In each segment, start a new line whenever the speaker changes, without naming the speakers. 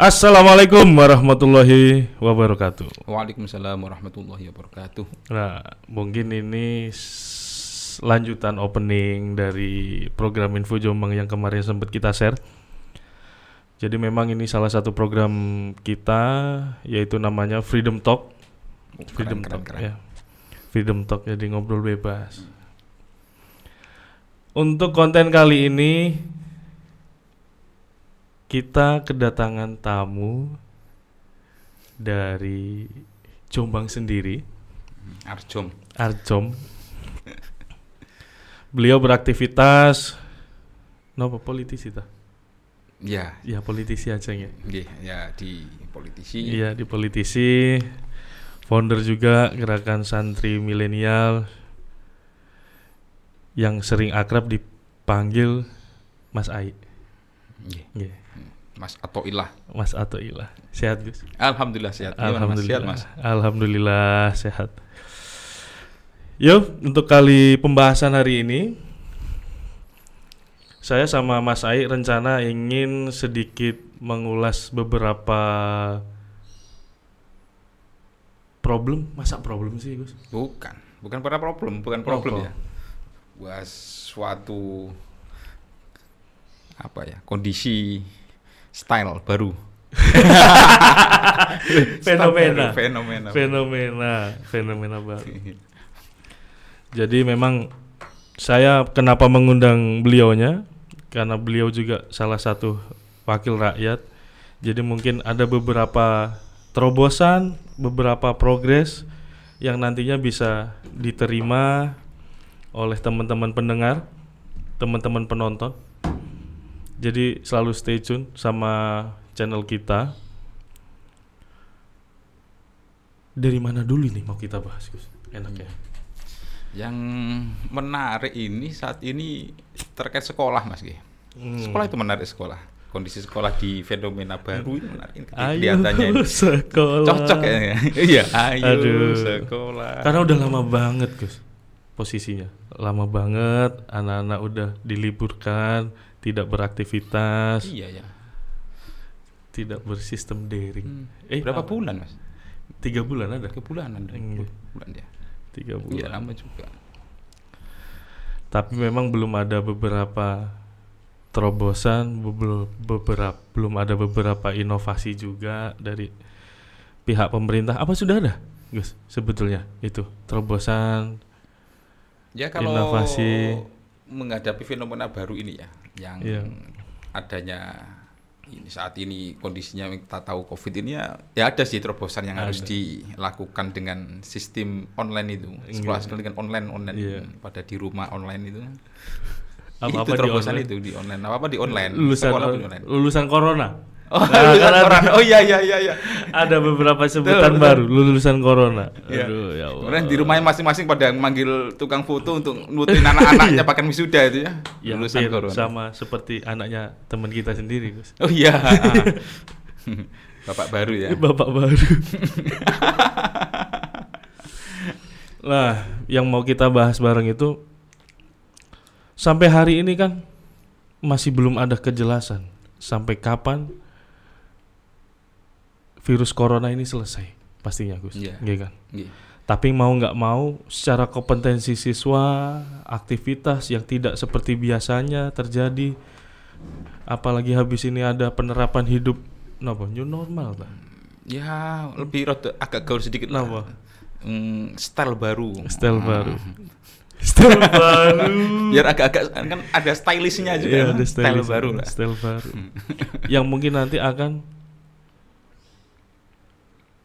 Assalamualaikum warahmatullahi wabarakatuh.
Waalaikumsalam warahmatullahi wabarakatuh.
Nah, mungkin ini lanjutan opening dari program Info Jombang yang kemarin sempat kita share. Jadi memang ini salah satu program kita yaitu namanya Freedom Talk.
Keren,
Freedom
keren,
Talk
keren.
ya. Freedom Talk jadi ngobrol bebas. Untuk konten kali ini kita kedatangan tamu dari Jombang sendiri,
Arjom.
Arjom. Beliau beraktivitas Nopo politisi ta?
Ya,
Ya politisi aja ya.
nggih, ya di politisi.
Iya di politisi, founder juga gerakan santri milenial yang sering akrab dipanggil Mas Ai,
Nggih.
Nggih,
Mas Atoilah.
Mas Atoilah. Sehat Gus?
Alhamdulillah sehat. Gimana, Mas? Sehat,
Alhamdulillah.
Mas.
Alhamdulillah sehat. Yuk, untuk kali pembahasan hari ini saya sama Mas Ai rencana ingin sedikit mengulas beberapa problem, masa problem sih, Gus?
Bukan, bukan pada problem, bukan problem
Oh, oh.
ya. Buat suatu apa ya? Kondisi style baru.
Fenomena.
Fenomena.
Fenomena, fenomena baru. Jadi memang saya kenapa mengundang beliaunya karena beliau juga salah satu wakil rakyat. Jadi mungkin ada beberapa terobosan, beberapa progres yang nantinya bisa diterima oleh teman-teman pendengar, teman-teman penonton. Jadi selalu stay tune sama channel kita. Dari mana dulu nih mau kita bahas, Gus? Enak ya.
Yang menarik ini saat ini terkait sekolah, Mas Nggih.
Hmm.
Sekolah itu menarik sekolah. Kondisi sekolah di fenomena baru ini menarik. Kelihatannya ini.
sekolah.
Cocok ya. Iya, ayo
Aduh.
sekolah.
Karena udah lama banget, Gus. Posisinya lama banget. Anak-anak udah diliburkan, tidak beraktivitas,
Iya ya.
tidak bersistem daring.
Hmm.
Eh,
Berapa
apa?
bulan, Mas?
Tiga bulan ada.
Tiga bulanan. dong.
Iya.
Bulan ya.
Tiga
Iya,
bulan.
lama juga.
Tapi memang belum ada beberapa terobosan, belum beberapa belum ada beberapa inovasi juga dari pihak pemerintah. Apa sudah ada, Gus? Sebetulnya itu terobosan.
Ya kalau
Inovasi.
menghadapi fenomena baru ini ya, yang
Iya.
adanya ini saat ini kondisinya kita tahu COVID ini ya, ya ada sih terobosan yang harus
Ada.
dilakukan dengan sistem online itu, sekolah sekolah dengan online online
Iya.
pada di rumah online itu.
Apa-apa
itu
di
terobosan
online.
itu di online, apa apa di online,
lulusan
sekolah di online.
lulusan corona.
Oh,
Nah,
lulusan
ada-
orang. Oh iya iya iya iya.
Ada beberapa sebutan
betul.
baru lulusan corona.
Iya.
Aduh ya Allah.
Kemudian di rumahnya masing-masing pada manggil tukang foto untuk nutin anak-anaknya pakai wisuda itu ya.
Ya,
lulusan
hampir
corona.
sama seperti anaknya teman kita sendiri, Gus.
Oh iya. Bapak baru ya.
Bapak baru. Nah, yang mau kita bahas bareng itu sampai hari ini kan masih belum ada kejelasan sampai kapan virus corona ini selesai pastinya Gus.
Iya.
Iya kan?
Nggih.
Tapi mau nggak mau secara kompetensi siswa, aktivitas yang tidak seperti biasanya terjadi apalagi habis ini ada penerapan hidup napa new normal Pak.
Ya, lebih rada agak gaul sedikit. lah. Hmm, style baru.
Style
Ah.
baru. Style baru.
Biar agak-agak kan ada stylishnya juga.
Iya,
kan?
ada
style
stylish,
baru lah.
Style baru. yang mungkin nanti akan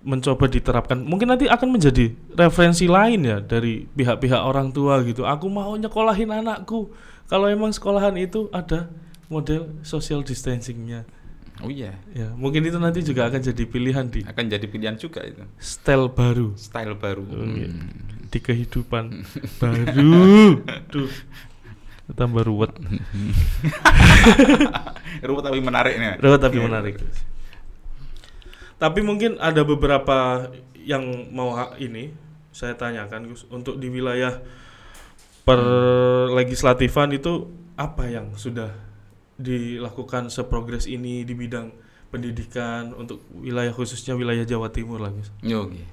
mencoba diterapkan. Mungkin nanti akan menjadi referensi lain ya dari pihak-pihak orang tua gitu. Aku mau nyekolahin anakku. Kalau emang sekolahan itu ada model social distancingnya.
Oh iya,
Ya, mungkin itu nanti juga akan jadi pilihan di
akan jadi pilihan juga itu.
style baru
Style baru.
Oh, iya.
Hmm.
di kehidupan baru. Duh. Tambah ruwet.
Ruwet tapi menarik nih.
Ruwet tapi menarik. Tapi mungkin ada beberapa yang mau ini saya tanyakan Gus untuk di wilayah per legislatifan itu apa yang sudah dilakukan seprogres ini di bidang pendidikan untuk wilayah khususnya wilayah Jawa Timur lah Gus.
Yo, nggih.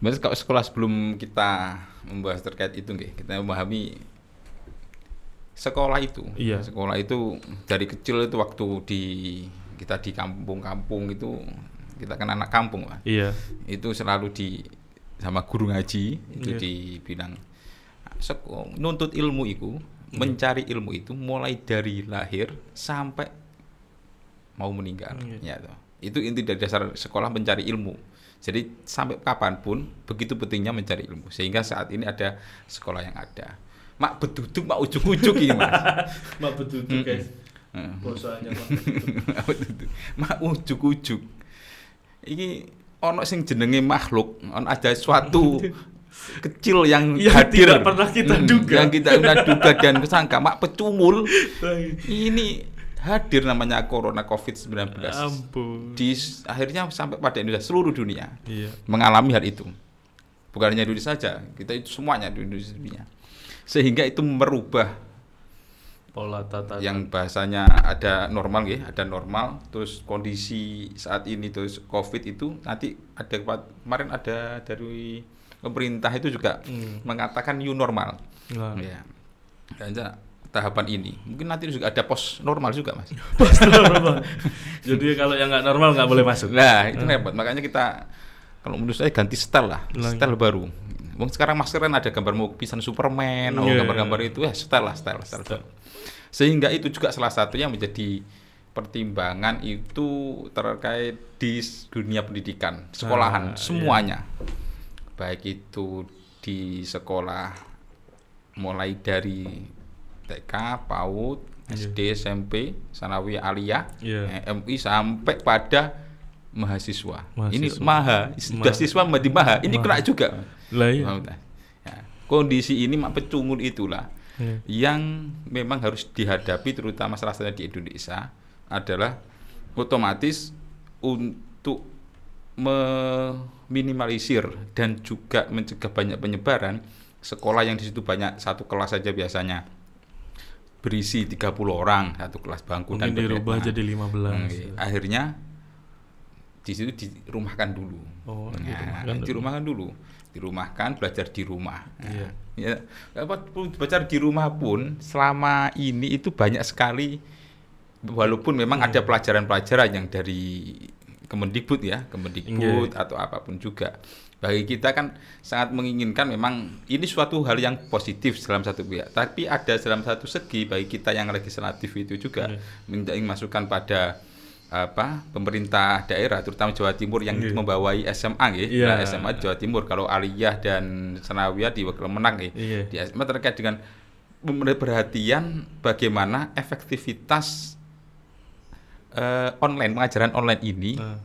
Berarti kalau sekolah sebelum kita membahas terkait itu nggih, kita memahami sekolah itu.
Iya.
Sekolah itu dari kecil itu waktu di kita di kampung-kampung itu kita kan anak kampung, Pak.
Iya.
Itu selalu di sama guru ngaji itu
Iya.
dibilang nuntut ilmu itu,
Iya.
mencari ilmu itu mulai dari lahir sampai mau meninggal.
Iya.
Ya. Itu inti dari dasar sekolah mencari ilmu. Jadi sampai kapan pun begitu pentingnya mencari ilmu. Sehingga saat ini ada sekolah yang ada. Mak beduduk, mak ujuk-ujuk ini mas.
Mak
Mm-mm.
guys.
Heeh.
Bosannya Mak
beduduk. mak ujuk-ujuk. Ini ono sing jenenge makhluk, ono ada suatu kecil yang
Yang
hadir
tidak pernah kita
Hmm,
duga.
yang kita pernah duga dan kesangka mak pecungul ini hadir namanya corona covid-19
Ampun.
di akhirnya sampai pada Indonesia seluruh dunia
Iya.
mengalami hal itu bukan hanya Indonesia saja kita itu semuanya di Indonesia sehingga itu merubah
Pola tata
yang bahasanya ada normal ya ada normal terus kondisi saat ini terus covid itu nanti ada kemarin ada dari pemerintah itu juga
Hmm.
mengatakan new normal
Nah.
ya dan tahapan ini mungkin nanti juga ada pos normal juga mas
Pas normal. Jadi kalau yang nggak normal nggak boleh masuk.
nah itu repot makanya kita kalau menurut saya ganti style lah
Lah,
style baru Wong sekarang masker kan ada gambar mau pisan Superman, oh,
Iya.
gambar-gambar itu ya style lah, style, style.
Style.
Sehingga itu juga salah satunya menjadi pertimbangan itu terkait di dunia pendidikan, sekolahan,
Ah,
semuanya. Baik itu di sekolah mulai dari TK, PAUD,
Iya.
SD, SMP, Sanawi Aliyah,
Iya.
eh, MI sampai pada mahasiswa. Ini
Mahasiswa.
maha, sudah
Maha.
siswa menjadi maha. Ini
Maha.
kena juga.
Lah iya.
Ya. Kondisi ini mak pecungul itulah
Iya.
yang memang harus dihadapi terutama salah satunya di Indonesia adalah otomatis untuk meminimalisir dan juga mencegah banyak penyebaran sekolah yang di situ banyak satu kelas saja biasanya berisi 30 orang satu kelas bangku
Mungkin
dan
dirubah
berbeda.
jadi 15.
Hmm, iya. akhirnya di situ dirumahkan dulu
Oh,
Nah,
dirumahkan dulu.
dirumahkan dulu dirumahkan belajar di rumah
Iya.
ya apa pun belajar di rumah pun selama ini itu banyak sekali walaupun memang
Iya.
ada pelajaran-pelajaran yang dari Kemendikbud ya Kemendikbud
Iya.
atau apa pun juga bagi kita kan sangat menginginkan memang ini suatu hal yang positif dalam satu pihak tapi ada dalam satu segi bagi kita yang legislatif itu juga
Iya.
minta masukan pada apa pemerintah daerah terutama Jawa Timur yang
Iya.
membawai SMA ya
Iya.
Nah, SMA Jawa Timur kalau Aliyah dan Senawiyah di Wakil Menang ya
Iya.
di SMA terkait dengan perhatian bagaimana efektivitas eh, online pengajaran online ini
Nah,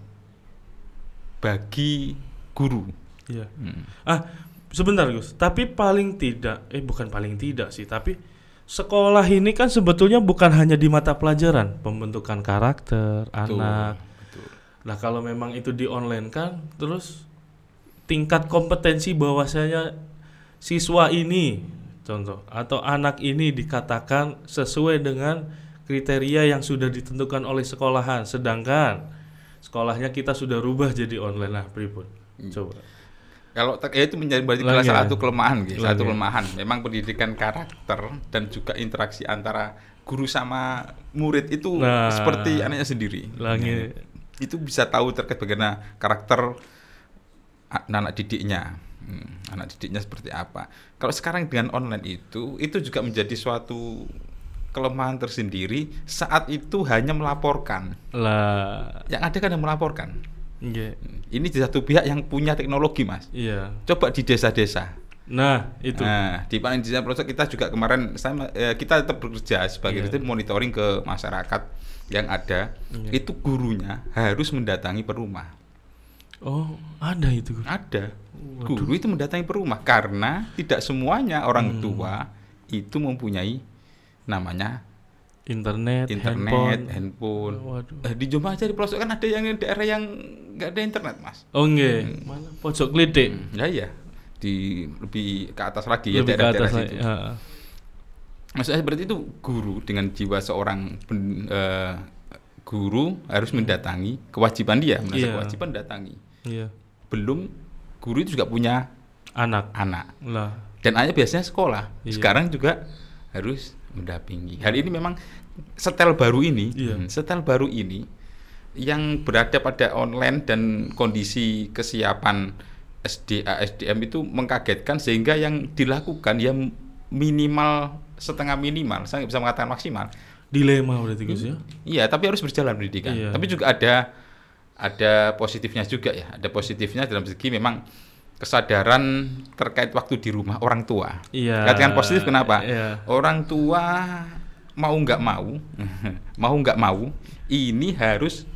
bagi guru.
iya.
Hmm.
Ah, sebentar Gus. Tapi paling tidak, eh bukan paling tidak sih, tapi sekolah ini kan sebetulnya bukan hanya di mata pelajaran, pembentukan karakter anak.
betul.
Nah, kalau memang itu di online kan, terus tingkat kompetensi bahwasanya siswa ini contoh atau anak ini dikatakan sesuai dengan kriteria yang sudah ditentukan oleh sekolahan, sedangkan sekolahnya kita sudah rubah jadi online lah, pripun. Coba.
Kalau ya itu menjadi berarti
Lagi
salah
ya?
satu kelemahan, gitu, satu
Lagi.
kelemahan. Memang pendidikan karakter dan juga interaksi antara guru sama murid itu
Nah.
seperti anaknya sendiri.
Lagi
Nah, itu bisa tahu terkait bagaimana karakter anak didiknya. Hmm, anak didiknya seperti apa. Kalau sekarang dengan online itu, itu juga menjadi suatu kelemahan tersendiri saat itu hanya melaporkan.
lah
Yang ada kan yang melaporkan.
Iya
Ini di satu pihak yang punya teknologi, Mas.
iya
Coba di desa-desa.
nah itu
Nah, di paling desa project kita juga kemarin saya eh, kita tetap bekerja sebagai
Iya.
itu monitoring ke masyarakat yang ada.
Iya.
Itu gurunya harus mendatangi per rumah.
oh ada itu.
Ada.
Waduh.
Guru itu mendatangi per rumah karena tidak semuanya orang
Hmm.
tua itu mempunyai namanya
internet,
internet,
handphone.
handphone.
Waduh.
Eh, di Jombang aja di pelosok kan ada yang daerah yang nggak ada internet, Mas.
Oh enggak, mana pojok klitik.
Hmm, Ya iya. Di lebih ke atas lagi ya
Lebih ke
daerah-daerah situ.
lagi. Ha.
Maksudnya berarti itu guru dengan jiwa seorang pen- eh, guru harus mendatangi kewajiban dia, merasa
Iya.
kewajiban datangi.
Iya.
Belum guru itu juga punya
Anak.
anak
Lah.
dan anaknya biasanya sekolah.
Iya.
Sekarang juga harus mendampingi. Hal ini memang setel baru ini,
Iya.
hmm, setel baru ini yang berada pada online dan kondisi kesiapan SDA SDM itu mengkagetkan sehingga yang dilakukan ya minimal setengah minimal, saya nggak bisa mengatakan maksimal.
Dilema berarti Gus ya.
Iya, tapi harus berjalan pendidikan.
Iya.
Tapi juga ada ada positifnya juga ya. Ada positifnya dalam segi memang kesadaran terkait waktu di rumah orang tua.
Iya.
Katakan positif kenapa?
Iya.
Orang tua mau nggak mau, mau nggak mau, ini harus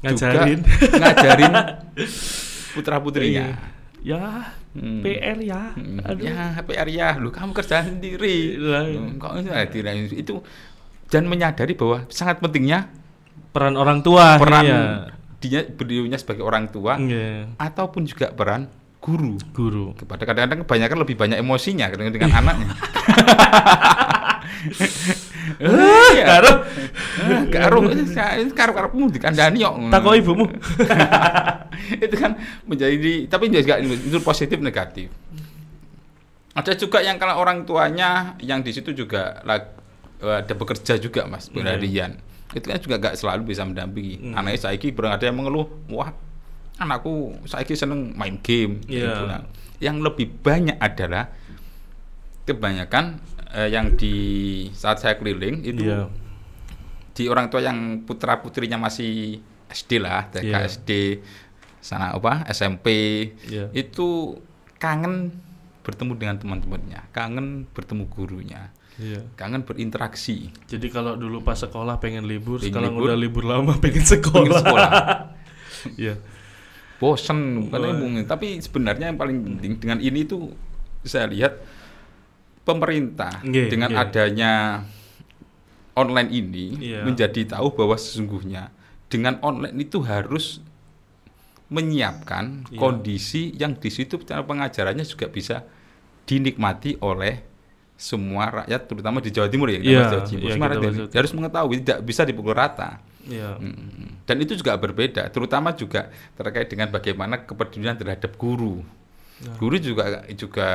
Ngajarin.
juga ngajarin putra putrinya.
Ya,
Hmm.
PR ya.
Hmm,
Aduh.
Ya, PR ya, lu kamu kerja sendiri.
Lah.
Hmm, Kok itu, tidak, itu dan menyadari bahwa sangat pentingnya
Peran orang tua.
peran
iya.
dia beliaunya sebagai orang tua
Iya.
ataupun juga peran guru
Guru.
kepada kadang-kadang kebanyakan lebih banyak emosinya dengan anaknya.
Karo
Eh, Karo karo karepmu dikandani kok.
takok ibumu.
itu kan menjadi tapi juga itu positif negatif. Ada juga yang kalau orang tuanya yang di situ juga lag- ada bekerja juga mas
Iya.
berharian itu kan juga gak selalu bisa mendampingi
Hmm.
anaknya saiki barang ada yang mengeluh wah anakku saiki seneng main game gitu. Nah, yang lebih banyak adalah kebanyakan eh, yang di saat saya keliling itu
Iya.
di orang tua yang putra putrinya masih SD lah, TK,
Iya.
SD, sana apa, SMP,
Iya.
itu kangen bertemu dengan teman-temannya, kangen bertemu gurunya,
Iya.
kangen berinteraksi.
Jadi kalau dulu pas sekolah pengen libur,
Pengen
sekarang
libur.
udah libur lama pengen sekolah.
Pengen sekolah.
Iya.
Bosen, bukannya mungkin. tapi sebenarnya yang paling penting dengan ini tuh saya lihat pemerintah
Nggih,
dengan
nggih.
adanya online ini
Iya.
menjadi tahu bahwa sesungguhnya dengan online itu harus menyiapkan
Iya.
kondisi yang di situ cara pengajarannya juga bisa dinikmati oleh semua rakyat terutama di Jawa Timur ya, bahas Jawa Timur.
iya,
Semua
kita
rakyat harus mengetahui tidak bisa dipukul rata. Hmm. Dan itu juga berbeda, terutama juga terkait dengan bagaimana kepedulian terhadap guru.
Nah.
Guru juga juga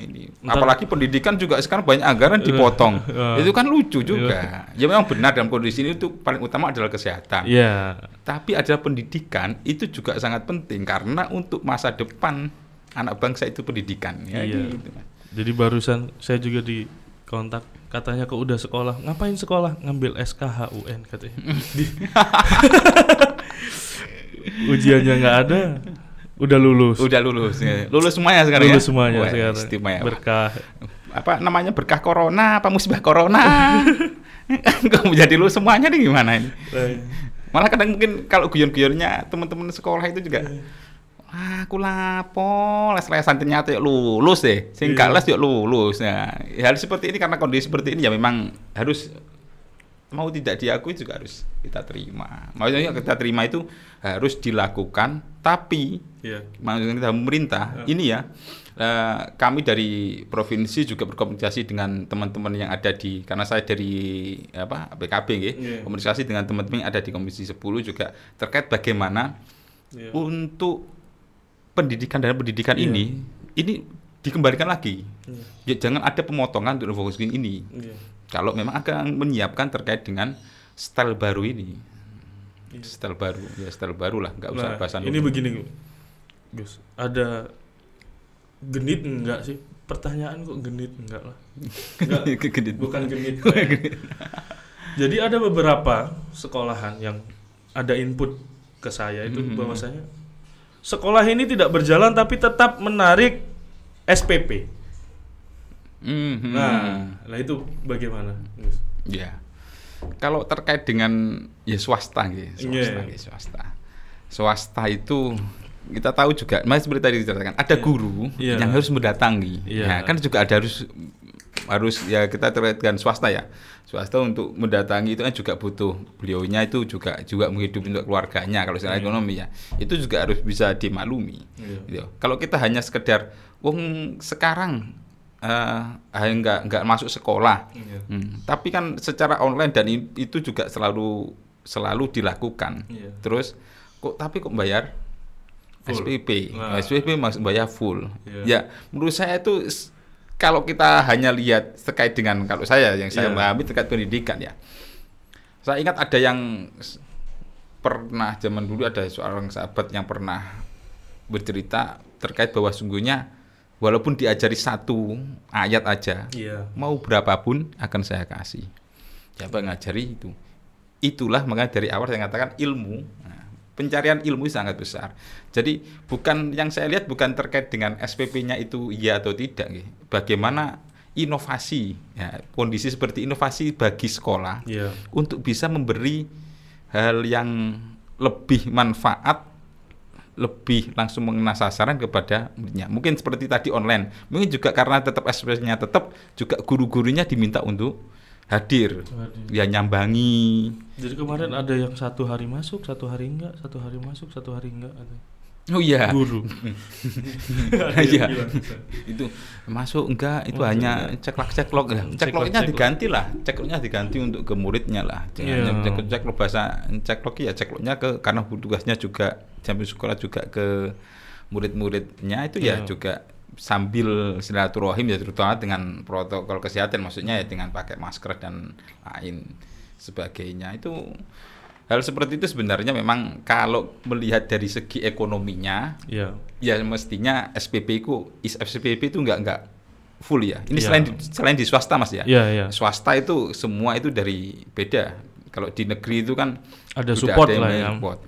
ini,
Ntar-
apalagi pendidikan juga sekarang banyak anggaran dipotong.
Eh.
itu kan lucu juga. Ya memang benar dalam kondisi ini itu paling utama adalah kesehatan.
Iya.
Tapi adalah pendidikan itu juga sangat penting karena untuk masa depan anak bangsa itu pendidikan. Ya,
Iya.
gitu.
Jadi barusan saya juga di kontak katanya kok udah sekolah ngapain sekolah ngambil SKHUN katanya ujiannya nggak ada udah lulus.
Udah lulus, ya. lulus semuanya sekarang
lulus
ya.
semuanya
Wah,
sekarang.
Istimewa.
berkah.
Apa namanya berkah corona apa musibah corona? Kok menjadi lu semuanya nih gimana ini? Malah kadang mungkin kalau guyon-guyonnya teman-teman sekolah itu juga wah aku lapo les lesan ternyata yuk lulus deh. Sing gak les yuk lulus. Nah hal seperti ini karena kondisi seperti ini ya memang harus mau tidak diakui juga harus kita terima maksudnya kita terima itu harus dilakukan tapi
Iya.
maksudnya pemerintah ini ya eh, kami dari provinsi juga berkomunikasi dengan teman-teman yang ada di karena saya dari apa PKB nggih,
Iya.
komunikasi dengan teman-teman yang ada di Komisi 10 juga terkait bagaimana
Iya.
untuk pendidikan dan pendidikan
Iya.
ini ini dikembalikan lagi.
Iya.
Ya, jangan ada pemotongan untuk refocusing ini.
Iya.
Kalau memang akan menyiapkan terkait dengan style baru ini.
Iya.
Style baru, ya style baru lah, nggak usah
Nah,
bahasan
ini
dulu.
begini Gus ada genit enggak sih pertanyaan kok genit enggak lah Enggak,
Genit.
bukan genit jadi ada beberapa sekolahan yang ada input ke saya itu
Mhm.
bahwasanya sekolah ini tidak berjalan tapi tetap menarik SPP
Mhm.
nah nah itu bagaimana?
Ya. Kalau terkait dengan ya swasta gitu, swasta,
Iya.
gitu, swasta. Swasta itu kita tahu juga, mas seperti tadi diceritakan, ada
Iya.
guru
Iya.
yang harus mendatangi.
Iya.
Ya, kan juga ada harus harus ya kita terkait dengan swasta ya. Swasta untuk mendatangi itu kan juga butuh beliaunya itu juga juga menghidupi untuk keluarganya kalau secara
Iya.
ekonomi ya. Itu juga harus bisa dimaklumi.
Iya.
Gitu. Kalau kita hanya sekedar wong sekarang eh nggak nggak masuk sekolah
Iya.
Hmm, Tapi kan secara online dan itu juga selalu selalu dilakukan.
Iya.
Terus kok tapi kok bayar
Full.
SPP,
Nah.
SPP mas bayar full.
Iya.
Ya, menurut saya itu kalau kita hanya lihat terkait dengan kalau saya yang saya
Iya.
pahami terkait pendidikan ya. Saya ingat ada yang pernah zaman dulu ada seorang sahabat yang pernah bercerita terkait bahwa sungguhnya walaupun diajari satu ayat aja,
Iya.
mau berapapun akan saya kasih. Siapa ngajari itu? Itulah makanya dari awal saya katakan ilmu. Nah, pencarian ilmu sangat besar. Jadi bukan yang saya lihat bukan terkait dengan SPP-nya itu iya atau tidak. Bagaimana inovasi, ya, kondisi seperti inovasi bagi sekolah
Iya.
untuk bisa memberi hal yang lebih manfaat lebih langsung mengena sasaran kepada muridnya. Mungkin seperti tadi online. Mungkin juga karena tetap SPP-nya tetap juga guru-gurunya diminta untuk hadir.
Hadir.
Ya nyambangi.
Jadi kemarin ada yang satu hari masuk, satu hari enggak, satu hari masuk, satu hari enggak. Ada.
Oh iya.
Guru.
Iya. itu masuk enggak itu
Oh,
hanya
enggak.
ceklok ceklok ya
Ceklok-
cekloknya
ceklok.
diganti lah cekloknya diganti untuk ke muridnya lah jangan ceklok ceklok bahasa ceklok ya cekloknya ke karena tugasnya juga sambil sekolah juga ke murid-muridnya itu ya
Iya.
juga sambil silaturahim ya terutama dengan protokol kesehatan maksudnya ya dengan pakai masker dan lain sebagainya itu hal seperti itu sebenarnya memang kalau melihat dari segi ekonominya
Iya.
ya mestinya SPP ku is SPP itu enggak enggak full ya. Ini
Iya.
selain di, selain di swasta Mas ya.
Iya, iya.
Swasta itu semua itu dari beda. Kalau di negeri itu kan
Ada support
yang
lah ya.
support.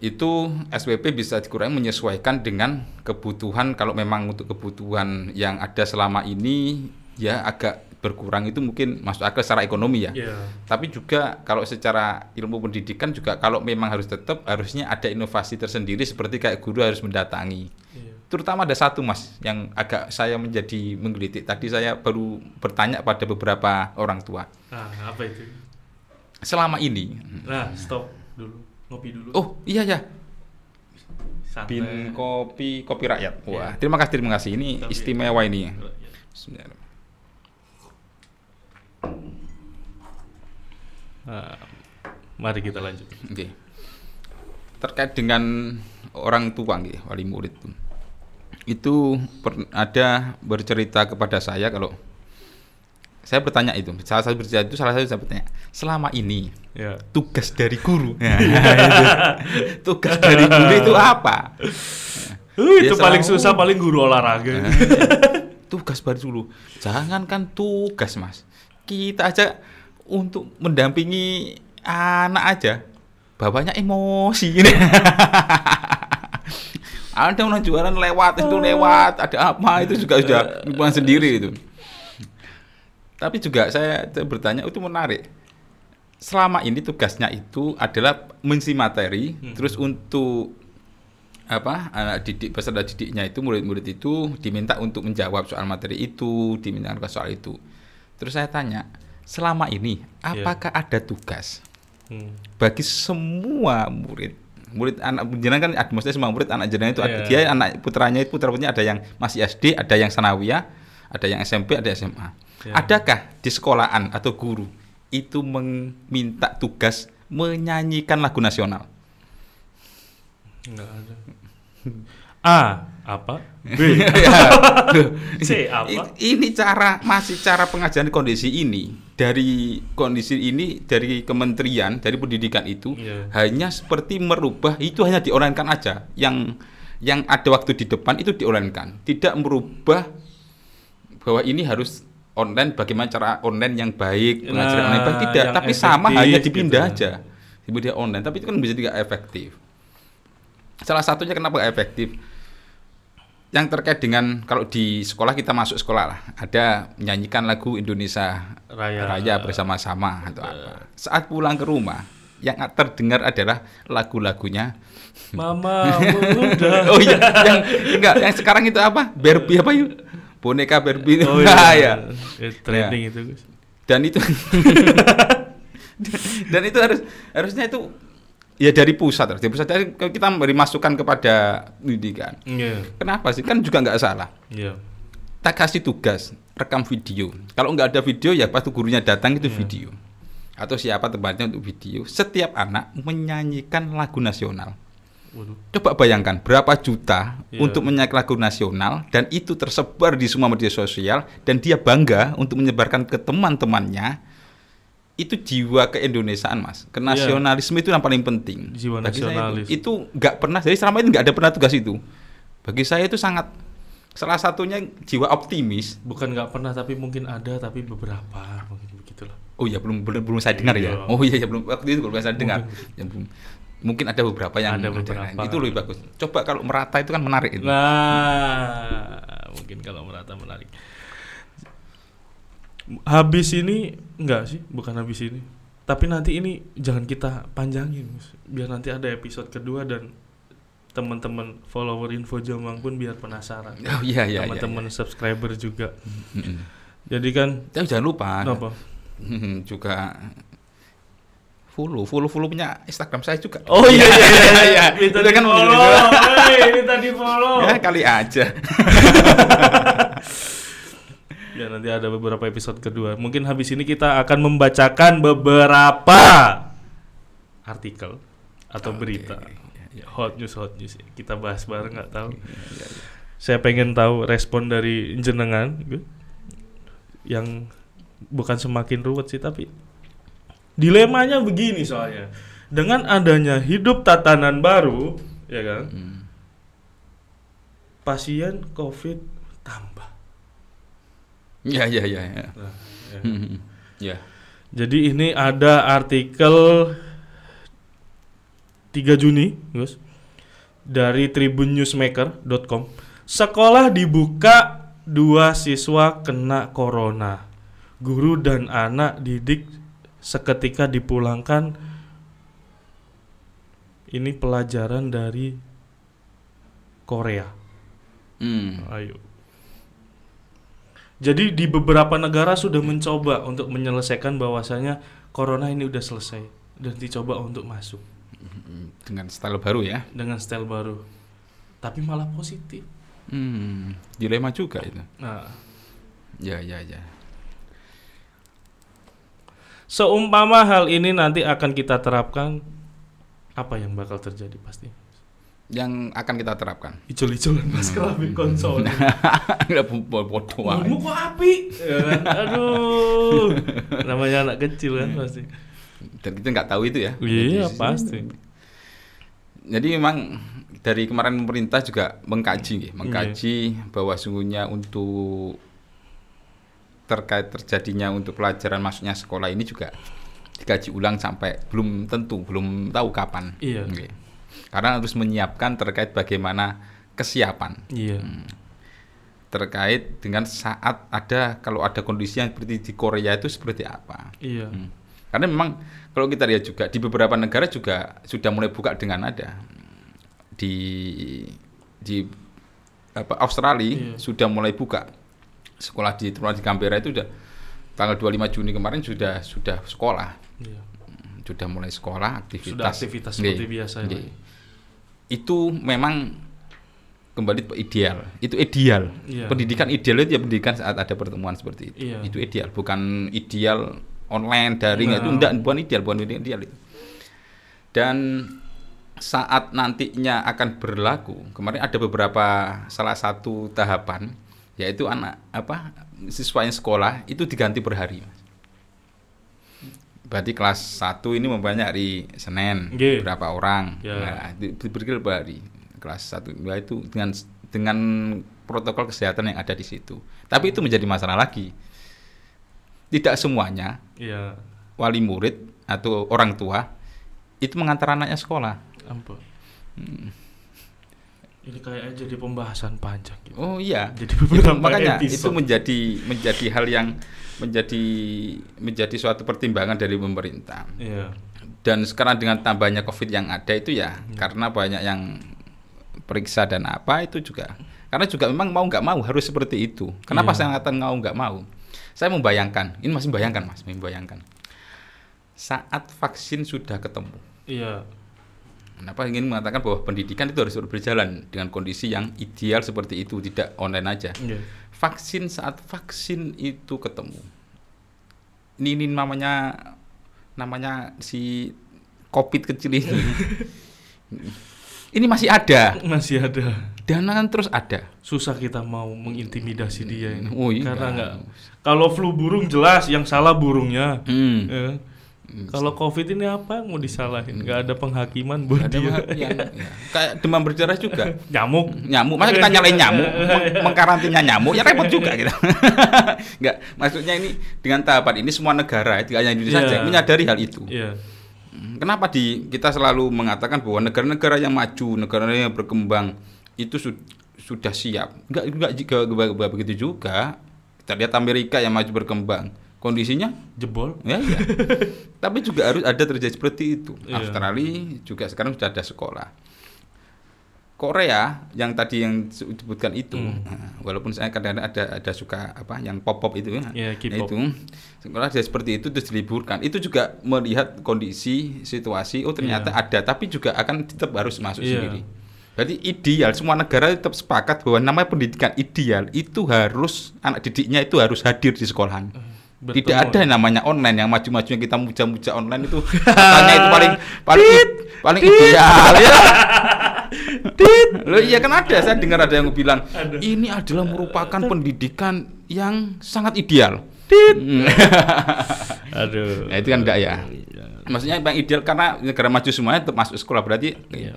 Itu SPP bisa dikurangi menyesuaikan dengan kebutuhan kalau memang untuk kebutuhan yang ada selama ini ya agak berkurang itu mungkin masuk akal secara ekonomi ya.
Iya.
Tapi juga kalau secara ilmu pendidikan juga kalau memang harus tetap harusnya ada inovasi tersendiri seperti kayak guru harus mendatangi.
Iya.
Terutama ada satu mas yang agak saya menjadi menggelitik. Tadi saya baru bertanya pada beberapa orang tua.
Nah, apa itu?
Selama ini,
Nah, stop dulu. Ngopi dulu.
oh iya ya,
Santai.
bin kopi kopi rakyat. Wah,
Iya.
terima kasih terima kasih. Ini
Tapi-
istimewa ini.
Iya. Nah, mari kita lanjut.
Oke. Terkait dengan orang tua nggih, wali murid itu. Itu per- ada bercerita kepada saya kalau saya bertanya itu, salah satu bercerita itu salah satu saya bertanya, selama ini
Ya.
tugas dari guru, Ya, itu. tugas dari guru itu apa?
Uh, itu
Dia
paling
selalu-
susah paling guru olahraga.
tugas baru dulu, jangankan tugas mas, kita aja untuk mendampingi anak aja, bapaknya emosi ini. ada orang jualan lewat itu lewat, ada apa itu juga sudah hubungan sendiri itu. Tapi juga saya bertanya itu menarik. Selama ini tugasnya itu adalah mengisi materi,
Hmm.
terus untuk apa anak didik peserta didiknya itu murid-murid itu diminta untuk menjawab soal materi itu, diminta soal itu. Terus saya tanya, selama ini apakah ada tugas
Hmm.
bagi semua murid? Murid anak jenengan kan maksudnya semua murid anak jenengan itu ada,
Iya.
dia anak putranya itu putra putranya ada yang masih SD, ada yang sanawiyah, ada yang SMP, ada SMA.
Iya.
Adakah di sekolahan atau guru itu meminta tugas menyanyikan lagu nasional?
Enggak ada. A apa? B.
Ya.
C apa?
Ini cara masih cara pengajaran kondisi ini dari kondisi ini dari kementerian dari pendidikan itu
Iya.
hanya seperti merubah itu hanya diorenkan aja yang yang ada waktu di depan itu diorenkan tidak merubah bahwa ini harus online bagaimana cara online yang baik pengajaran
Nah,
online baik tidak tapi sama
efektif
hanya
gitu.
dipindah aja dipindah online tapi itu kan bisa tidak efektif salah satunya kenapa efektif yang terkait dengan kalau di sekolah kita masuk sekolah lah. Ada menyanyikan lagu Indonesia
Raya.
Raya bersama-sama atau apa. Saat pulang ke rumah yang terdengar adalah lagu-lagunya.
Mama
oh iya yang enggak yang sekarang itu apa? Barbie apa yuk? Boneka Barbie.
Oh
Nah,
iya.
ya.
Eh, Trending itu, Gus.
dan itu dan itu harus harusnya itu ya dari pusat dari pusat dari kita memberi masukan kepada pendidikan
Iya.
kenapa sih kan juga nggak salah
Iya.
kita kasih tugas rekam video kalau nggak ada video ya pasti gurunya datang itu
Iya.
video atau siapa tempatnya untuk video, setiap anak menyanyikan lagu nasional.
Waduh.
Coba bayangkan berapa juta
Iya.
untuk menyanyikan lagu nasional dan itu tersebar di semua media sosial dan dia bangga untuk menyebarkan ke teman-temannya. Itu jiwa keindonesiaan mas, kenasionalisme itu yang paling penting.
Jiwa
Bagi saya
nasionalis.
itu, itu nggak pernah, jadi selama ini nggak ada pernah tugas itu. Bagi saya itu sangat salah satunya jiwa optimis.
Bukan nggak pernah tapi mungkin ada tapi beberapa mungkin begitulah.
Oh ya belum belum, belum saya dengar
Iya.
ya. Oh iya ya belum waktu itu belum saya dengar. Ya, belum. Mungkin ada beberapa yang
Ada beberapa.
itu lebih bagus. Coba kalau merata itu kan menarik itu.
Nah, mungkin kalau merata menarik. Habis ini enggak sih, bukan habis ini. Tapi nanti ini jangan kita panjangin, Mas. biar nanti ada episode kedua dan teman-teman follower Info Jombang pun biar penasaran.
Oh iya iya. iya,
teman-teman subscriber juga.
iya. Mm-mm.
Jadi kan
Tapi jangan lupa
apa?
Juga follow follow follow punya Instagram saya juga.
Oh iya iya iya, iya. minta
Itu
di
kan
follow.
menjadi-
Hei, minta di follow.
Ya kali aja.
Ya nanti ada beberapa episode kedua. Mungkin habis ini kita akan membacakan beberapa artikel atau
Oke,
berita
ya, ya.
hot news hot news. Kita bahas bareng nggak tahu.
Ya, ya.
Saya pengen tahu respon dari jenengan gitu. yang bukan semakin ruwet sih tapi dilemanya begini soalnya dengan adanya hidup tatanan baru ya kan
Hmm.
pasien covid
Ya ya ya. ya.
Ya. Jadi ini ada artikel 3 Juni, Gus. Dari tribunnewsmaker.com. Sekolah dibuka, dua siswa kena corona. Guru dan anak didik seketika dipulangkan. Ini pelajaran dari Korea.
Hmm.
Ayo. Jadi di beberapa negara sudah mencoba untuk menyelesaikan bahwasanya corona ini udah selesai dan dicoba untuk masuk
Dengan style baru ya.
dengan style baru. Tapi malah positif.
Hmm. Dilema juga itu.
Nah,
Ya ya ya.
seumpama hal ini nanti akan kita terapkan apa yang bakal terjadi pasti?
Yang akan kita terapkan.
Icul-iculan mas kelamin konsol.
Enggak bodoh aja.
Ilmu kok api? Ya kan? Aduh. Namanya anak kecil kan pasti.
Dan kita nggak tahu itu ya.
Iya, pasti.
Jadi memang dari kemarin pemerintah juga mengkaji, nggih, mengkaji
Iya.
bahwa sungguhnya untuk terkait terjadinya untuk pelajaran masuknya sekolah ini juga dikaji ulang sampai belum tentu, belum tahu kapan.
Iya.
Nggih. Karena harus menyiapkan terkait bagaimana kesiapan
Iya.
terkait dengan saat ada kalau ada kondisi yang seperti di Korea itu seperti apa.
Iya.
Hmm. Karena memang kalau kita lihat juga di beberapa negara juga sudah mulai buka dengan ada di di apa Australia
Iya.
sudah mulai buka sekolah di terutama di Canberra itu sudah tanggal 25 Juni kemarin sudah sudah sekolah
Iya.
sudah mulai sekolah aktivitas
Sudah aktivitas seperti biasa ya?
Itu memang kembali ke ideal itu ideal
Iya.
pendidikan ideal itu ya pendidikan saat ada pertemuan seperti itu
Iya.
itu ideal bukan ideal online daring
Nah.
itu enggak bukan ideal bukan ideal itu dan saat nantinya akan berlaku kemarin ada beberapa salah satu tahapan yaitu anak apa siswa yang sekolah itu diganti per hari. Berarti kelas 1 ini mempunyai hari Senin
Nggih.
berapa orang
Ya.
nah, diberi per hari kelas 1 nah, itu dengan dengan protokol kesehatan yang ada di situ tapi itu menjadi masalah lagi tidak semuanya
Iya.
wali murid atau orang tua itu mengantar anaknya sekolah
Ampun.
Hmm.
Ini kayaknya jadi pembahasan panjang gitu.
Oh iya.
Jadi
Itu, makanya itu
episode.
menjadi menjadi hal yang menjadi menjadi suatu pertimbangan dari pemerintah.
Iya.
Dan sekarang dengan tambahnya Covid yang ada itu ya karena banyak yang periksa dan apa itu juga. Karena juga memang mau nggak mau harus seperti itu. Kenapa
Iya.
saya mengatakan mau nggak mau? Saya membayangkan, ini masih membayangkan mas, membayangkan. Saat vaksin sudah ketemu,
Iya.
Kenapa ingin mengatakan bahwa pendidikan itu harus berjalan dengan kondisi yang ideal seperti itu, tidak online aja.
Iya.
Vaksin saat vaksin itu ketemu. Ini, ini namanya namanya si covid kecil ini ini masih ada
Masih ada.
dana kan terus ada
Susah kita mau mengintimidasi dia ini.
Oh, iya.
Karena enggak kalau flu burung jelas yang salah burungnya.
hmm.
Ya. Kalau covid ini apa yang mau disalahin? Nggak ada penghakiman buat
ada
dia.
yang ya, kayak demam berdarah juga
Nyamuk.
nyamuk masa kita nyalain nyamuk meng- mengkarantina nyamuk ya repot juga gitu nggak maksudnya ini dengan tahapan ini semua negara tidak hanya Indonesia
Iya.
saja menyadari hal itu
Iya.
Kenapa di kita selalu mengatakan bahwa negara-negara yang maju, negara yang berkembang itu su- sudah siap? Enggak enggak juga enggak- enggak begitu juga. Kita lihat Amerika yang maju berkembang, kondisinya
Jebol.
ya iya. Tapi juga harus ada terjadi seperti itu.
Iya.
Australia juga sekarang sudah ada sekolah. Korea yang tadi yang disebutkan itu,
Hmm.
nah, walaupun saya kadang-kadang ada ada suka apa yang pop-pop itu ya,
Iya, K-pop.
itu sekolah dia seperti itu terus diliburkan. Itu juga melihat kondisi situasi, oh ternyata ada, tapi juga akan tetap harus masuk
Iya.
sendiri. Berarti ideal semua negara tetap sepakat bahwa namanya pendidikan ideal itu harus anak didiknya itu harus hadir di sekolahan.
Bertemu.
Tidak ada yang namanya online yang maju-maju yang kita muja-muja online itu katanya itu paling paling paling ideal ya. Loh iya kan ada saya dengar ada yang bilang
Ada.
ini adalah merupakan pendidikan yang sangat ideal. Hmm.
Aduh.
Nah, itu kan enggak ya.
Iya.
Maksudnya yang ideal karena negara maju semuanya tetap masuk sekolah berarti
Iya.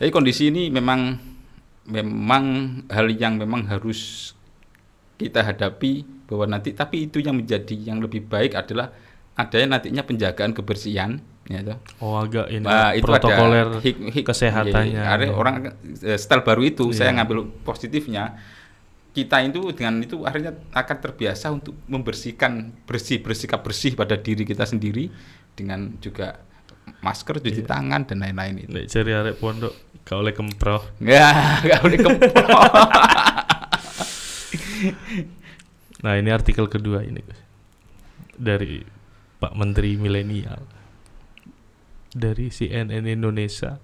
jadi kondisi ini memang memang hal yang memang harus kita hadapi bahwa nanti tapi itu yang menjadi yang lebih baik adalah adanya nantinya penjagaan kebersihan ya toh.
Oh agak ini
Nah, itu
protokoler
ada hik- hik-
kesehatannya.
iya, ada
ya.
orang eh, style baru itu saya
Iya.
ngambil positifnya kita itu dengan itu akhirnya akan terbiasa untuk membersihkan bersih bersikap bersih pada diri kita sendiri dengan juga masker cuci
Iya.
tangan dan lain-lain itu
Nek cari arek pondok kau oleh kemproh.
Nggak, nggak boleh kemprot.
Nah ini artikel kedua ini Gus. dari Pak Menteri Milenial dari CNN Indonesia.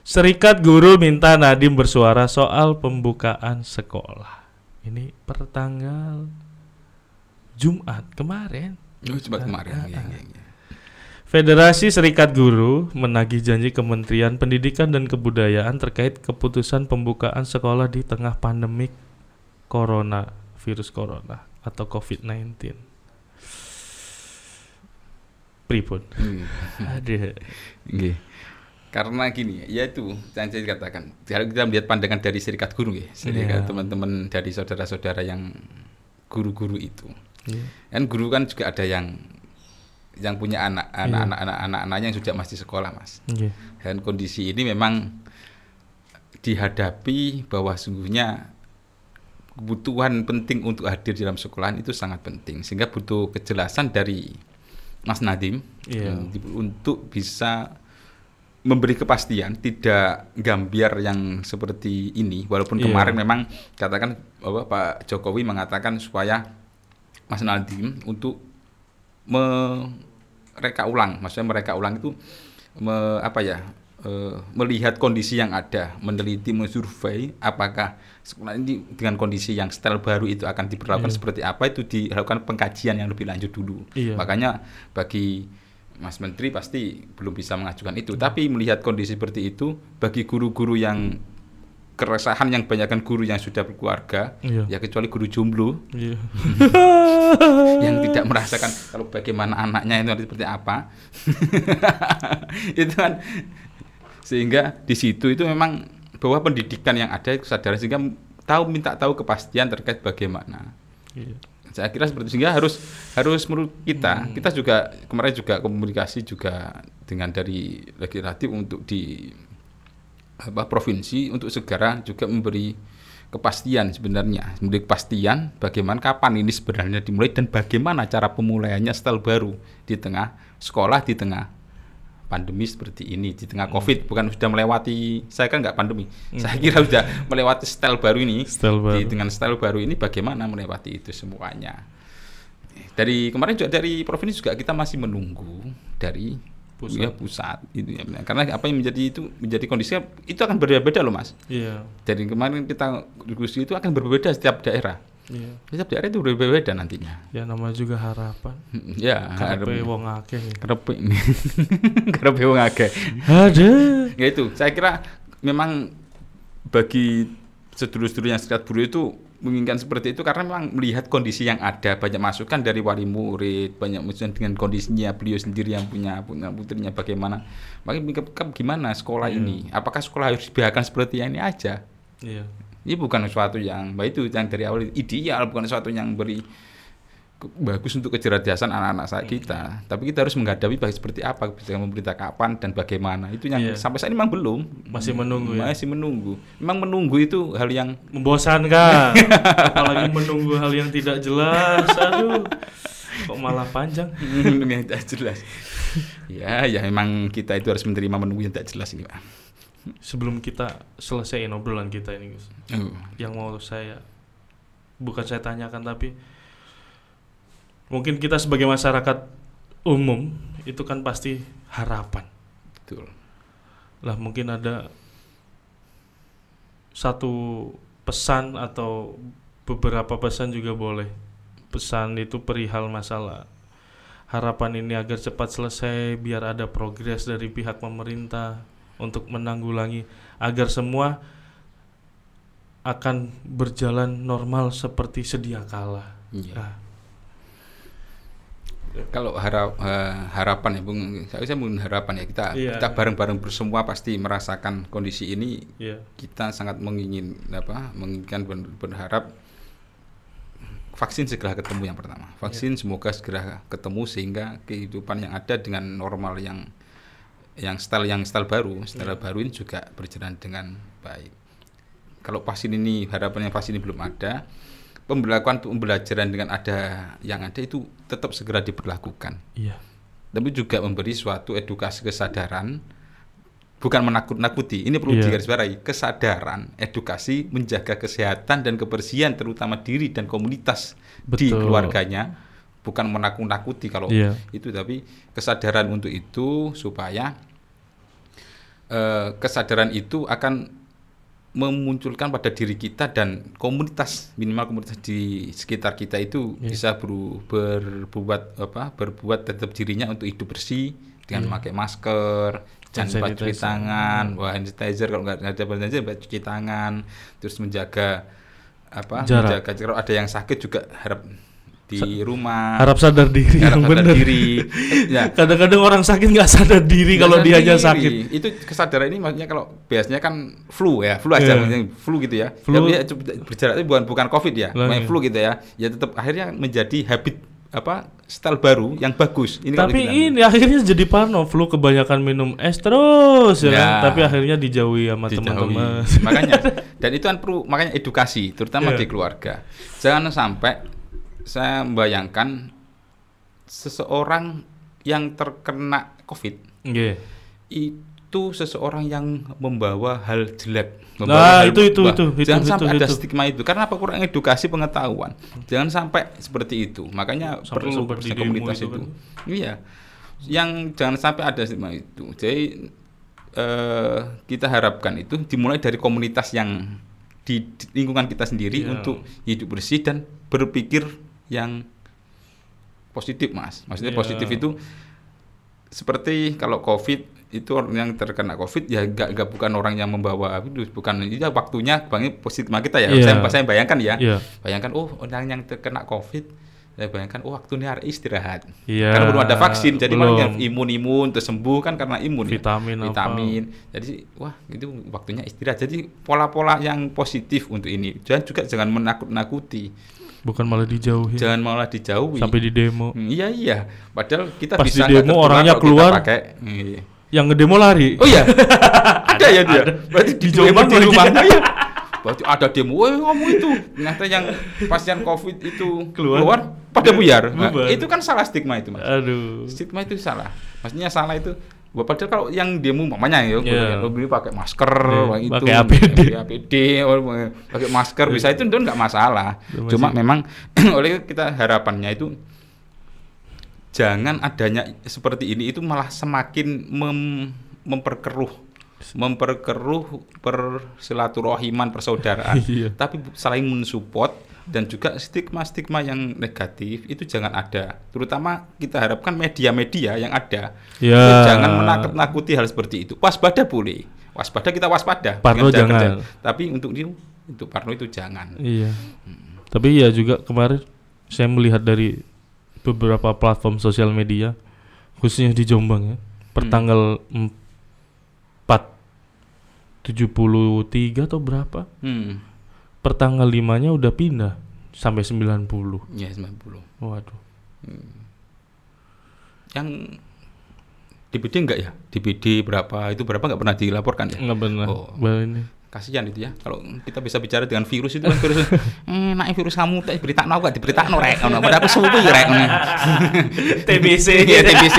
Serikat Guru minta Nadim bersuara soal pembukaan sekolah. Ini pertanggal Jumat kemarin.
Oh, Cuma kemarin. iya, iya.
Federasi Serikat Guru menagih janji Kementerian Pendidikan dan Kebudayaan terkait keputusan pembukaan sekolah di tengah pandemik corona, virus corona atau COVID-19. Pripun?
Hmm.
Ada.
Nggih. Karena gini, ya itu yang saya katakan. Kalau kita melihat pandangan dari serikat guru ya, serikat
Iya.
teman-teman dari saudara-saudara yang guru-guru itu.
Iya.
Kan guru kan juga ada yang yang punya anak
Iya.
anak-anak anak-anaknya yang sudah masih sekolah, Mas.
Iya.
Dan kondisi ini memang dihadapi bahwa sungguhnya kebutuhan penting untuk hadir dalam sekolahan itu sangat penting sehingga butuh kejelasan dari Mas Nadim
Iya.
eh, untuk bisa memberi kepastian tidak gambiar yang seperti ini walaupun
Iya.
kemarin memang katakan bahwa Pak Jokowi mengatakan supaya Mas Nadim untuk mereka ulang maksudnya mereka ulang itu me- apa ya eh, melihat kondisi yang ada meneliti mensurvei apakah sekolah ini dengan kondisi yang style baru itu akan diperlakukan
Iya.
seperti apa itu dilakukan pengkajian yang lebih lanjut dulu
Iya.
makanya bagi Mas Menteri pasti belum bisa mengajukan itu tapi melihat kondisi seperti itu bagi guru-guru yang keresahan yang banyakkan guru yang sudah berkeluarga
Iya.
ya kecuali guru jomblo
Iya.
yang tidak merasakan kalau bagaimana anaknya itu seperti apa itu kan sehingga di situ itu memang bahwa pendidikan yang ada itu kesadaran sehingga tahu minta tahu kepastian terkait bagaimana
Iya.
saya kira seperti itu. sehingga harus harus menurut kita kita juga kemarin juga komunikasi juga dengan dari legislatif untuk di apa provinsi untuk segera juga memberi kepastian sebenarnya memberi kepastian bagaimana kapan ini sebenarnya dimulai dan bagaimana cara pemulaiannya style baru di tengah sekolah di tengah pandemi seperti ini di tengah covid bukan sudah melewati saya kan nggak pandemi. Saya kira sudah melewati style baru ini.
Style baru.
Di- dengan style baru ini bagaimana melewati itu semuanya? Dari kemarin juga dari provinsi juga kita masih menunggu dari
Pusat.
ya, pusat itu ya. Karena apa yang menjadi itu menjadi kondisi itu akan berbeda-beda loh mas.
Iya.
dari kemarin kita diskusi itu akan berbeda setiap daerah
Iya.
Setiap daerah itu berbeda nantinya.
Ya namanya juga harapan.
Ya,
Karepe wong akeh.
Karepe ini. Karepe wong akeh.
Ada.
Ya itu, saya kira memang bagi sedulur-sedulur yang serikat buruh itu menginginkan seperti itu karena memang melihat kondisi yang ada banyak masukan dari wali murid banyak masukan dengan kondisinya beliau sendiri yang punya punya putrinya bagaimana makanya mikir, "Kak, gimana sekolah
Iya.
ini apakah sekolah harus dibiarkan seperti ini aja
Iya.
Ini bukan sesuatu yang baik itu yang dari awal ideal bukan sesuatu yang beri bagus untuk kecerdasan anak-anak saat kita tapi kita harus menghadapi baik seperti apa bisa pemerintah kapan dan bagaimana itu yang
Iya.
sampai saat ini memang belum
Masih menunggu ya?
masih menunggu memang menunggu itu hal yang
Membosankan. Apalagi menunggu hal yang tidak jelas. Aduh. Kok malah panjang?
menunggu yang tidak jelas ya ya memang kita itu harus menerima menunggu yang tidak jelas ini Pak.
Sebelum kita selesaiin obrolan kita ini, Gus.
Oh,
Yang mau saya bukan saya tanyakan tapi mungkin kita sebagai masyarakat umum itu kan pasti harapan.
betul
Lah mungkin ada satu pesan atau beberapa pesan juga boleh. Pesan itu perihal masalah harapan ini agar cepat selesai biar ada progres dari pihak pemerintah untuk menanggulangi agar semua akan berjalan normal seperti sedia kala.
Iya.
Nah,
Kalau harap, eh, harapan ya Bung, saya saya mungkin harapan ya kita
Iya.
kita bareng-bareng bersemua pasti merasakan kondisi ini
ya,
kita sangat mengingin apa menginginkan ber- berharap vaksin segera ketemu yang pertama vaksin semoga segera ketemu sehingga kehidupan yang ada dengan normal yang yang style yang style baru. Style baru ini juga berjalan dengan baik. Kalau vaksin ini harapannya vaksin ini belum ada pembelakuan pembelajaran dengan ada yang ada itu tetap segera diberlakukan.
Iya,
tapi juga memberi suatu edukasi kesadaran bukan menakut-nakuti ini perlu
Iya.
digarisbawahi kesadaran edukasi menjaga kesehatan dan kebersihan terutama diri dan komunitas di
Betul.
keluarganya bukan menakut-nakuti kalau
Iya.
itu tapi kesadaran untuk itu supaya eh, kesadaran itu akan memunculkan pada diri kita dan komunitas minimal komunitas di sekitar kita itu
Iya.
bisa beru- berbuat apa berbuat tetap dirinya untuk hidup bersih dengan
Iya.
memakai masker jangan lupa cuci tangan wah hand sanitizer kalau nggak ada hand sanitizer cuci tangan terus menjaga apa
Jarak.
menjaga kalau ada yang sakit juga harap di rumah
harap sadar diri
harap
yang
sadar diri ya
Kadang-kadang orang sakit nggak sadar diri kalau
Sadar
dia aja
diri.
sakit.
Itu kesadaran ini maksudnya kalau biasanya kan flu ya, flu aja maksudnya flu gitu ya.
Flu.
Ya, berjarak itu bukan bukan covid ya, main
iya.
flu gitu ya. Ya tetap akhirnya menjadi habit apa style baru yang bagus. Ini
Tapi ini akhirnya jadi parno flu kebanyakan minum es terus ya, kan?
Ya.
Tapi akhirnya dijauhi sama teman-teman.
makanya dan itu kan perlu makanya edukasi terutama
Iya.
di keluarga. Jangan sampai saya membayangkan seseorang yang terkena covid
Nggih.
itu seseorang yang membawa hal jelek.
Nah,
hal
itu- itu-
bah-
itu- itu-
jangan
itu-
sampai ada
itu.
stigma itu. Karena apa kurang edukasi pengetahuan. Jangan sampai seperti itu. Makanya
Sampai
perlu komunitas
itu
itu.
kan.
Iya. Yang jangan sampai ada stigma itu. Jadi eh, kita harapkan itu dimulai dari komunitas yang di lingkungan kita sendiri
Iya.
untuk hidup bersih dan berpikir yang positif, Mas. Maksudnya
Iya.
positif itu seperti kalau COVID itu orang yang terkena COVID ya nggak nggak bukan orang yang membawa virus, bukan itu ya waktunya bang positif kita ya.
Iya.
Saya, saya bayangkan ya,
Iya.
bayangkan oh orang yang terkena COVID, saya bayangkan oh waktunya hari istirahat.
Iya.
Karena belum ada vaksin, jadi
belum.
orang yang imun-imun terus sembuh kan karena imun. ya.
Vitamin apa.
vitamin. Jadi wah itu waktunya istirahat. Jadi pola-pola yang positif untuk ini. Jangan juga jangan menakut-nakuti,
Bukan malah dijauhi.
jangan malah dijauhi.
Sampai di demo.
Hmm, iya iya, padahal kita
Pas
bisa
di demo orangnya keluar.
pakai. Iya.
Yang ngedemo lari.
Oh iya, ada ya dia. Berarti di,
Di
di
lagi.
rumah. Oh, iya. Berarti ada demo. Wah ngomong itu. Ternyata yang pasien COVID itu
Keluar.
keluar, pada buyar. Nah, itu kan salah stigma itu mas.
Aduh.
Stigma itu salah. Maksudnya salah itu. Wah, Padahal kalau yang demo mamanya ya,
Iya.
yeah. beli pakai masker,
Iya,
wah, itu,
pakai APD.
pakai APD, oh, pakai masker bisa itu itu nggak masalah.
Itu
Cuma memang oleh kita harapannya itu jangan adanya seperti ini itu malah semakin mem- memperkeruh memperkeruh persilaturahman persaudaraan
Iya.
tapi saling mensupport dan juga stigma-stigma yang negatif itu jangan ada. Terutama kita harapkan media-media yang ada
Ya.
itu jangan menakut-nakuti hal seperti itu. Waspada boleh, waspada kita waspada.
Parno jangan.
kerja. Tapi untuk itu, untuk Parno itu jangan.
Iya. Tapi ya juga kemarin saya melihat dari beberapa platform sosial media khususnya di Jombang ya. Per
Hmm.
tanggal 4 73 atau berapa?
Hmm.
Per tanggal 5-nya udah pindah sampai 90.
Ya 90.
Waduh.
Yang DPD enggak ya? DPD berapa itu berapa nggak pernah dilaporkan ya?
Enggak benar.
Oh.
Ini.
Kasihan itu ya. Kalau kita bisa bicara dengan virus itu kan virus eh naik virus kamu tak berita no gak diberita no rek ono pada aku subuh rek.
TBC.
Iya TBC.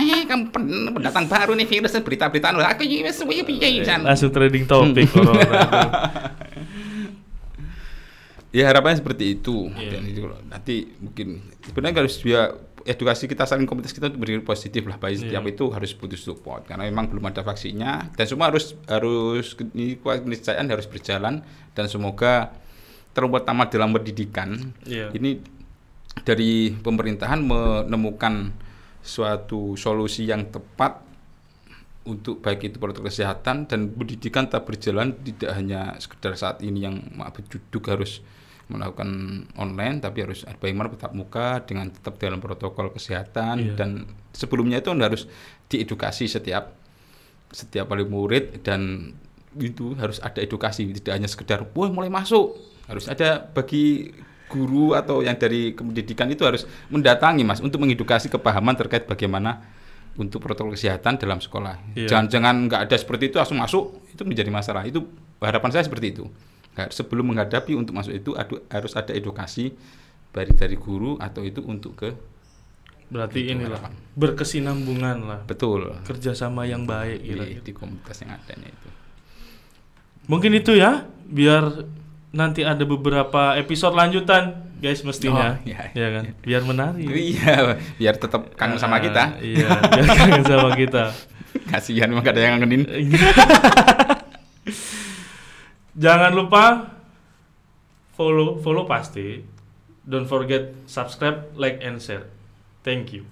Eh kamu pen- pendatang baru nih virus berita-berita no aku iki wis suwe piye.
Langsung trading topik corona.
Ya harapannya seperti itu.
Iya.
Dan itu nanti mungkin sebenarnya harus dia edukasi kita saling komunitas kita untuk beri positif lah baik setiap
Iya.
itu harus putus support karena memang belum ada vaksinnya dan semua harus harus ini keniscayaan harus berjalan dan semoga terutama dalam pendidikan
Iya.
ini dari pemerintahan menemukan suatu solusi yang tepat untuk baik itu protokol kesehatan dan pendidikan tetap berjalan tidak hanya sekedar saat ini yang duduk harus melakukan online tapi harus ada bagaimana tetap muka dengan tetap dalam protokol kesehatan
Iya.
dan sebelumnya itu harus diedukasi setiap setiap wali murid dan itu harus ada edukasi tidak hanya sekedar wah mulai masuk harus ada bagi guru atau yang dari pendidikan itu harus mendatangi mas untuk mengedukasi kepahaman terkait bagaimana untuk protokol kesehatan dalam sekolah.
Iya.
jangan-jangan nggak ada seperti itu langsung masuk itu menjadi masalah. Itu harapan saya seperti itu. Sebelum menghadapi untuk masuk itu adu- harus ada edukasi baik dari guru atau itu untuk ke
Berarti
Itu
inilah
harapan.
berkesinambungan lah.
betul.
Kerjasama yang baik
di,
kira
di komunitas yang adanya itu.
Mungkin itu ya, biar nanti ada beberapa episode lanjutan, guys mestinya.
Oh, iya.
Ya kan? Biar menarik.
iya biar tetap kangen sama
Ah,
kita
Iya, biar kangen sama kita.
kasihan emang gak ada yang ngangenin
Jangan lupa follow follow pasti. Don't forget subscribe, like and share. Thank you.